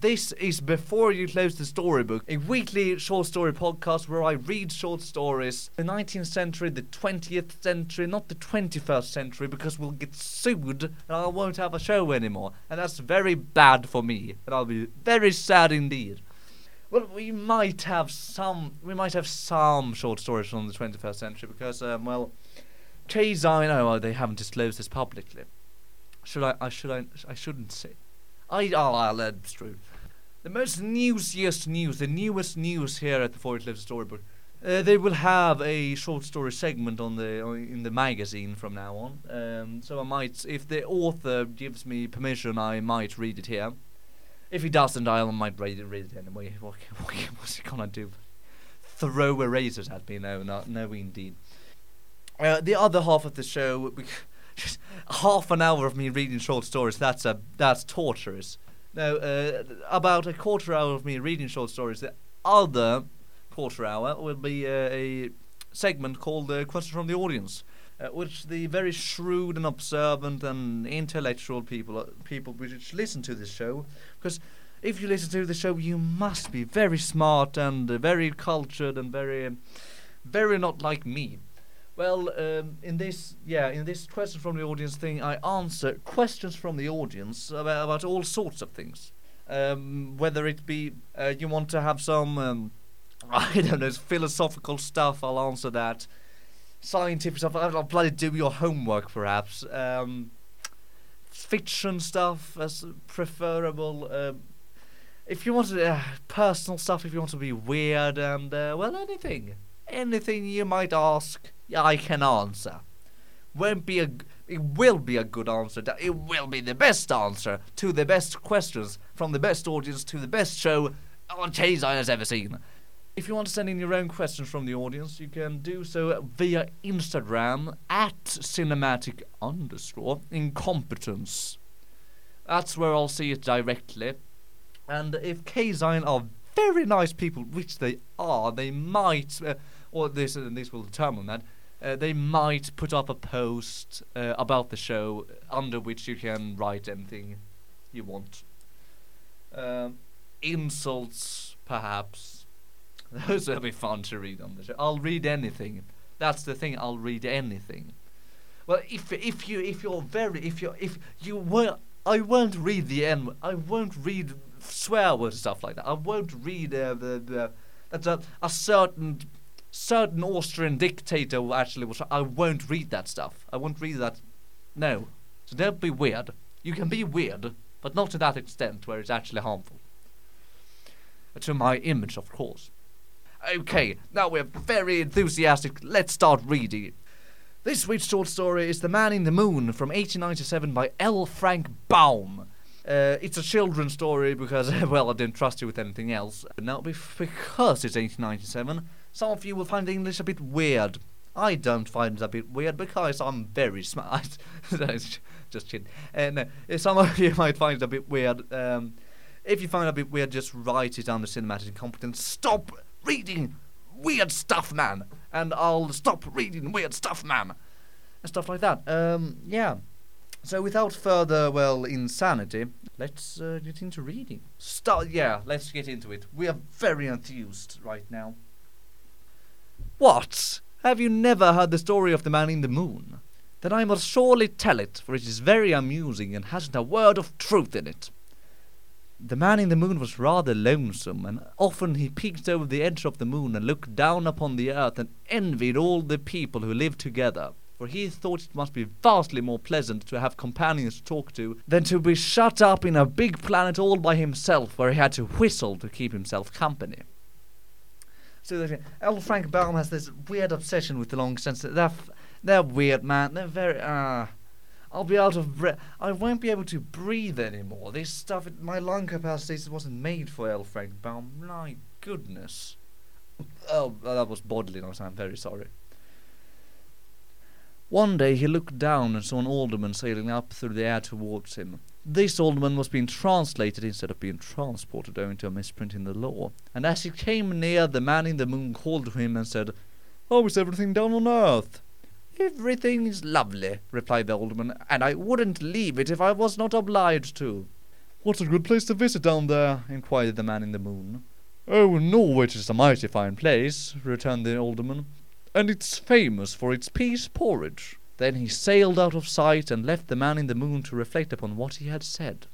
This is Before You Close the Storybook, a weekly short story podcast where I read short stories. The 19th century, the 20th century, not the 21st century, because we'll get sued and I won't have a show anymore. And that's very bad for me, and I'll be very sad indeed. Well, we might have some. We might have some short stories from the 21st century because, um, well, Chase, I know they haven't disclosed this publicly. Should I? I should I? I shouldn't say. I. Oh, I'll. The most newsiest news, the newest news here at the Before You Close Storybook. Uh, they will have a short story segment on the in the magazine from now on. Um, so I might, if the author gives me permission, I might read it here. If he doesn't, I might read it, read it anyway. What, what, what's he gonna do? Throw erasers at me? No, no, no, indeed. Uh, the other half of the show, half an hour of me reading short stories. That's a that's torturous. Now, uh, about a quarter hour of me reading short stories. The other quarter hour will be uh, a segment called uh, "Question from the Audience," uh, which the very shrewd and observant and intellectual people uh, people which listen to this show, because if you listen to the show, you must be very smart and uh, very cultured and very, very not like me. Well, um, in this, yeah, in this question from the audience thing, I answer questions from the audience about, about all sorts of things. Um, whether it be uh, you want to have some, um, I don't know, philosophical stuff, I'll answer that. Scientific stuff, I'll, bloody do your homework, perhaps. Um, fiction stuff as preferable. Um, if you want to, uh, personal stuff, if you want to be weird and, uh, well, anything. Anything you might ask I can answer. Won't be a. It will be a good answer. It will be the best answer to the best questions from the best audience to the best show on Chase I has ever seen. If you want to send in your own questions from the audience, you can do so via Instagram at cinematic underscore incompetence. That's where I'll see it directly. And if KZINE are very nice people, which they are, they might, uh, or this uh, this will determine that, uh, they might put up a post uh, about the show under which you can write anything you want. Um, insults, perhaps. Those will be fun to read on the show. I'll read anything. That's the thing. I'll read anything. Well, if if you if you're very if you if you will I won't read the N. I won't read swear words stuff like that. I won't read uh, the the that's a, a certain certain Austrian dictator actually was. I won't read that stuff. I won't read that. No. So don't be weird. You can be weird, but not to that extent where it's actually harmful. To my image, of course. Okay, now we're very enthusiastic. Let's start reading. This week's short story is The Man in the Moon from 1897 by L. Frank Baum. Uh, it's a children's story because, well, I didn't trust you with anything else. Now, because it's 1897, some of you will find English a bit weird. I don't find it a bit weird because I'm very smart. just kidding. And uh, some of you might find it a bit weird. Um, if you find it a bit weird, just write it down the cinematic incompetence. Stop reading weird stuff, man, and I'll stop reading weird stuff, man, and stuff like that. Um, yeah. So without further, well, insanity, let's uh, get into reading. Start. Yeah, let's get into it. We are very enthused right now. What? Have you never heard the story of the man in the moon? Then I must surely tell it, for it is very amusing and hasn't a word of truth in it. The man in the moon was rather lonesome, and often he peeked over the edge of the moon and looked down upon the earth and envied all the people who lived together, for he thought it must be vastly more pleasant to have companions to talk to than to be shut up in a big planet all by himself where he had to whistle to keep himself company. So. Frank Baum has this weird obsession with the long sentence. They're, they're weird, man. They're very. Uh, I'll be out of breath. I won't be able to breathe anymore. This stuff, my lung capacity wasn't made for L. Frank Baum. My goodness. Oh, that was bodily noise. I'm very sorry. One day he looked down and saw an alderman sailing up through the air towards him. This alderman was being translated instead of being transported owing to a misprint in the law. And as he came near, the man in the moon called to him and said, How is everything down on earth? Everything is lovely, replied the alderman, and I wouldn't leave it if I was not obliged to. What's a good place to visit down there? inquired the man in the moon. Oh, Norwich is a mighty fine place, returned the alderman, and it's famous for its pease porridge. Then he sailed out of sight and left the man in the moon to reflect upon what he had said.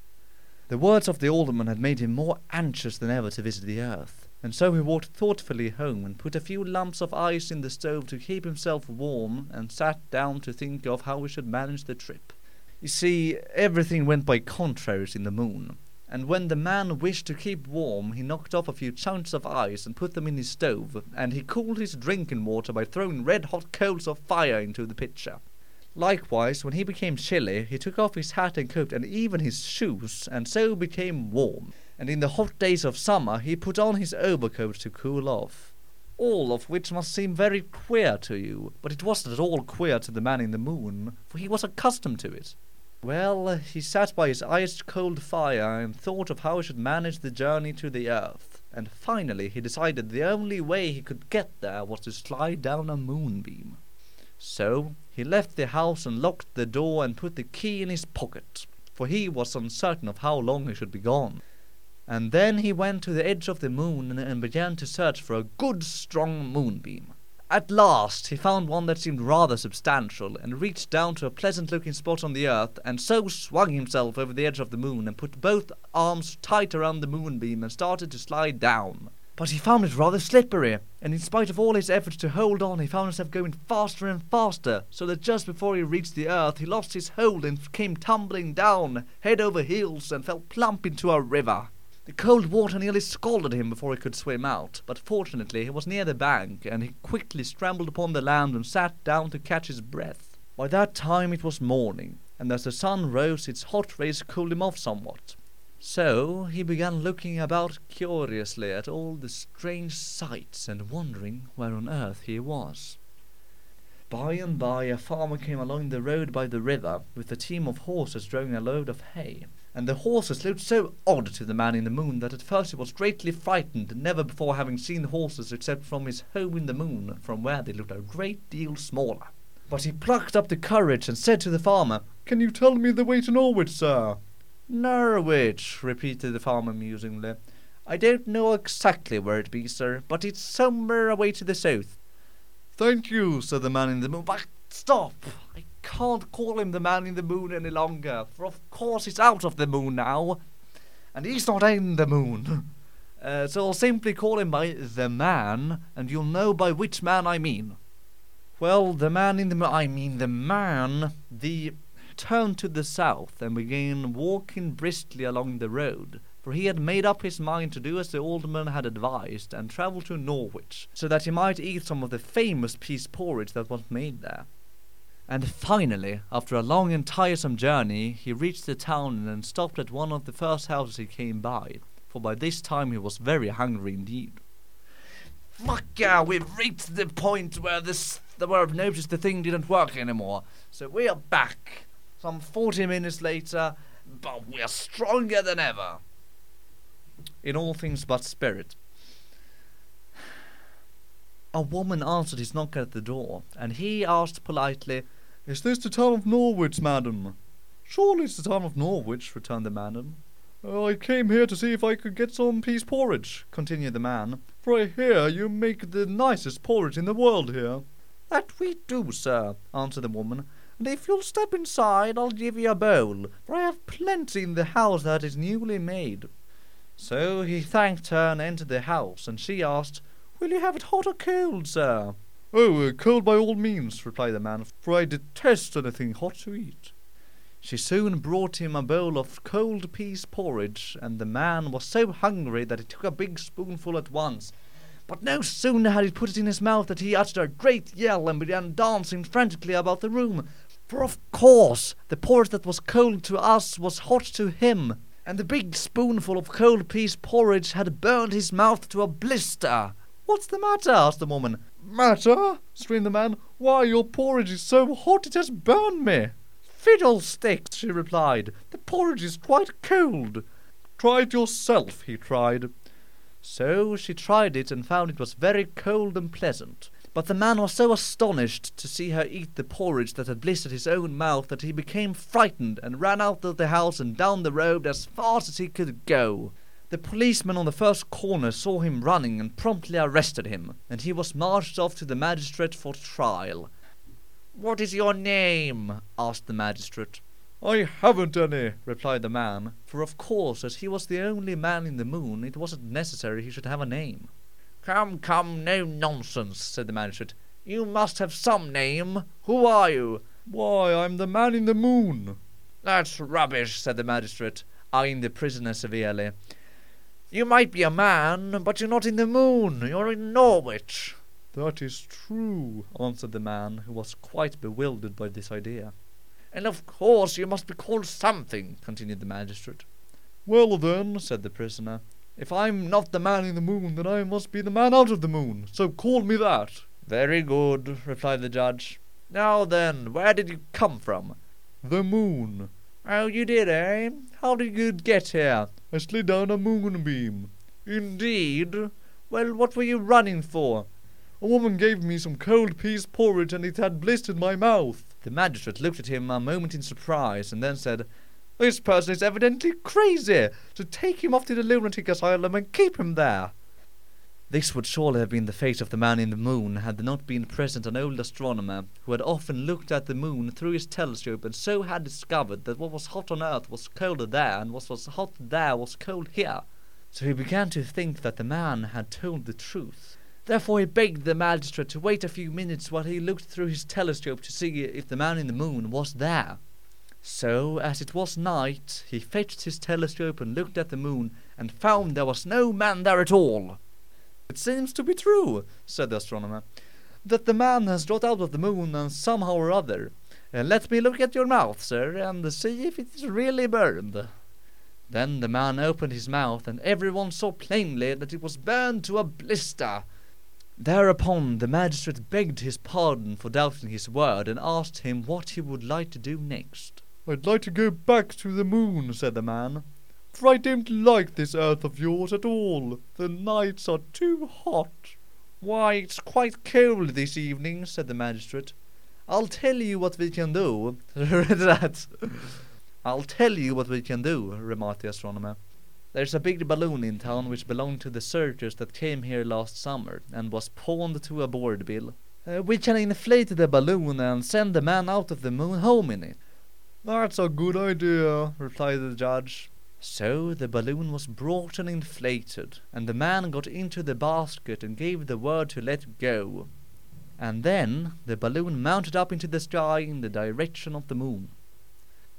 The words of the alderman had made him more anxious than ever to visit the earth, and so he walked thoughtfully home and put a few lumps of ice in the stove to keep himself warm and sat down to think of how he should manage the trip. You see, everything went by contraries in the moon, and when the man wished to keep warm, he knocked off a few chunks of ice and put them in his stove, and he cooled his drinking water by throwing red hot coals of fire into the pitcher. Likewise, when he became chilly, he took off his hat and coat and even his shoes, and so became warm. And in the hot days of summer, he put on his overcoat to cool off. All of which must seem very queer to you, but it wasn't at all queer to the man in the moon, for he was accustomed to it. Well, he sat by his ice cold fire and thought of how he should manage the journey to the earth, and finally he decided the only way he could get there was to slide down a moonbeam. So he left the house and locked the door and put the key in his pocket, for he was uncertain of how long he should be gone. And then he went to the edge of the moon and began to search for a good strong moonbeam. At last he found one that seemed rather substantial, and reached down to a pleasant looking spot on the earth, and so swung himself over the edge of the moon, and put both arms tight around the moonbeam, and started to slide down. But he found it rather slippery, and in spite of all his efforts to hold on, he found himself going faster and faster, so that just before he reached the earth, he lost his hold and came tumbling down, head over heels, and fell plump into a river. The cold water nearly scalded him before he could swim out, but fortunately he was near the bank, and he quickly scrambled upon the land and sat down to catch his breath. By that time it was morning, and as the sun rose its hot rays cooled him off somewhat. So he began looking about curiously at all the strange sights and wondering where on earth he was. By and by a farmer came along the road by the river with a team of horses drawing a load of hay and the horses looked so odd to the man in the moon that at first he was greatly frightened, never before having seen horses except from his home in the moon, from where they looked a great deal smaller. But he plucked up the courage and said to the farmer, Can you tell me the way to Norwich, sir? Norwich, repeated the farmer musingly. I don't know exactly where it be, sir, but it's somewhere away to the south. Thank you, said the man in the moon. But stop! I can't call him the man in the moon any longer, for of course he's out of the moon now, and he's not in the moon. Uh, so I'll simply call him by the man, and you'll know by which man I mean. Well, the man in the moon, I mean the man, the turned to the south and began walking briskly along the road, for he had made up his mind to do as the alderman had advised and travel to Norwich, so that he might eat some of the famous pease porridge that was made there. And finally, after a long and tiresome journey, he reached the town and stopped at one of the first houses he came by, for by this time he was very hungry indeed. Fuck yeah, we've reached the point where this where I've noticed the thing didn't work anymore. So we are back, some forty minutes later, but we're stronger than ever. In all things but spirit. A woman answered his knock at the door, and he asked politely, is this the town of Norwich, madam? Surely it's the town of Norwich, returned the. Uh, I came here to see if I could get some pease porridge, continued the man, for I hear you make the nicest porridge in the world here. That we do, sir, answered the woman, and if you'll step inside I'll give you a bowl, for I have plenty in the house that is newly made. So he thanked her and entered the house, and she asked, Will you have it hot or cold, sir? Oh, uh, cold by all means, replied the man, for I detest anything hot to eat. She soon brought him a bowl of cold pease porridge, and the man was so hungry that he took a big spoonful at once. But no sooner had he put it in his mouth than he uttered a great yell and began dancing frantically about the room. For of course the porridge that was cold to us was hot to him, and the big spoonful of cold pease porridge had burned his mouth to a blister. What's the matter? asked the woman. Matter? screamed the man. Why, your porridge is so hot it has burned me. Fiddlesticks, she replied. The porridge is quite cold. Try it yourself, he tried. So she tried it and found it was very cold and pleasant. But the man was so astonished to see her eat the porridge that had blistered his own mouth that he became frightened and ran out of the house and down the road as fast as he could go. The policeman on the first corner saw him running and promptly arrested him, and he was marched off to the magistrate for trial. What is your name? asked the magistrate. I haven't any, replied the man, for of course, as he was the only man in the moon, it wasn't necessary he should have a name. Come, come, no nonsense, said the magistrate. You must have some name. Who are you? Why, I'm the man in the moon. That's rubbish, said the magistrate, eyeing the prisoner severely. You might be a man, but you're not in the moon. You're in Norwich. That is true, answered the man, who was quite bewildered by this idea. And of course you must be called something, continued the magistrate. Well then, said the prisoner, if I'm not the man in the moon, then I must be the man out of the moon, so call me that. Very good, replied the judge. Now then, where did you come from? The moon. Oh, you did, eh? How did you get here? I slid down a moonbeam. Indeed? Well, what were you running for? A woman gave me some cold pease porridge and it had blistered my mouth. The magistrate looked at him a moment in surprise and then said, this person is evidently crazy, so take him off to the lunatic asylum and keep him there. This would surely have been the fate of the man in the moon had there not been present an old astronomer who had often looked at the moon through his telescope and so had discovered that what was hot on earth was colder there and what was hot there was cold here. So he began to think that the man had told the truth. Therefore he begged the magistrate to wait a few minutes while he looked through his telescope to see if the man in the moon was there. So, as it was night, he fetched his telescope and looked at the moon, and found there was no man there at all. It seems to be true, said the astronomer, that the man has got out of the moon and somehow or other. Uh, let me look at your mouth, sir, and see if it is really burned. Then the man opened his mouth, and everyone saw plainly that it was burned to a blister. Thereupon the magistrate begged his pardon for doubting his word, and asked him what he would like to do next. I'd like to go back to the moon, said the man, for I don't like this earth of yours at all. The nights are too hot. Why, it's quite cold this evening, said the magistrate. I'll tell you what we can do. that. I'll tell you what we can do, remarked the astronomer. There's a big balloon in town which belonged to the searchers that came here last summer and was pawned to a board bill. Uh, we can inflate the balloon and send the man out of the moon home in it. That's a good idea, replied the judge. So the balloon was brought and inflated, and the man got into the basket and gave the word to let go. And then the balloon mounted up into the sky in the direction of the moon.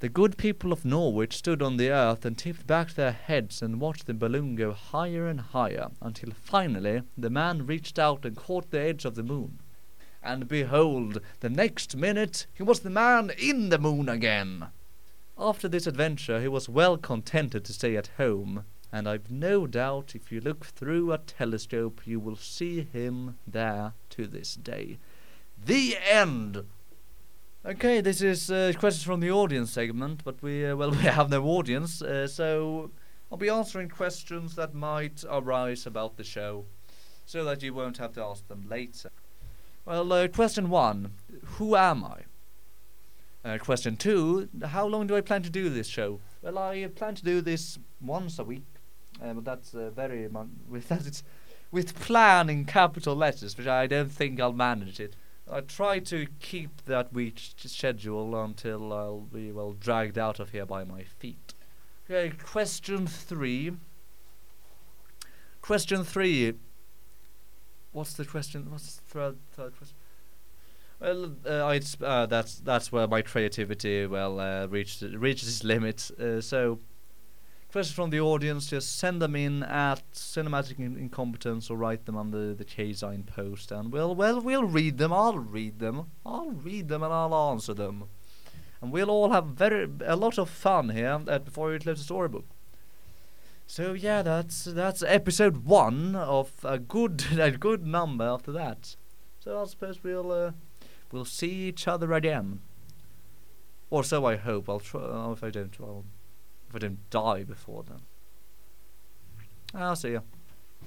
The good people of Norwich stood on the earth and tipped back their heads and watched the balloon go higher and higher, until finally the man reached out and caught the edge of the moon and behold, the next minute he was the man in the moon again. After this adventure, he was well contented to stay at home, and I've no doubt if you look through a telescope, you will see him there to this day. The end. Okay, this is uh, questions from the audience segment, but we uh, well we have no audience, uh, so I'll be answering questions that might arise about the show, so that you won't have to ask them later. Well, uh, question one Who am I? Uh, question two How long do I plan to do this show? Well, I plan to do this once a week, uh, but that's uh, very with that it's with plan in capital letters, which I don't think I'll manage it. I try to keep that week schedule until I'll be well dragged out of here by my feet. Okay, question three. Question three what's the question? What's the third, third question? Well, uh, it's, uh, that's that's where my creativity well uh, reaches reaches its limit. Uh, so, questions from the audience, just send them in at cinematic in- incompetence or write them on the the KZINE post, and we'll well we'll read them. I'll read them. I'll read them and I'll answer them, and we'll all have very a lot of fun here uh, before we close the storybook. So yeah, that's that's episode one of a good a good number after that. So I suppose we'll uh, we'll see each other again, or so I hope. I'll try. Uh, if I don't, if I don't die before then. I'll see you.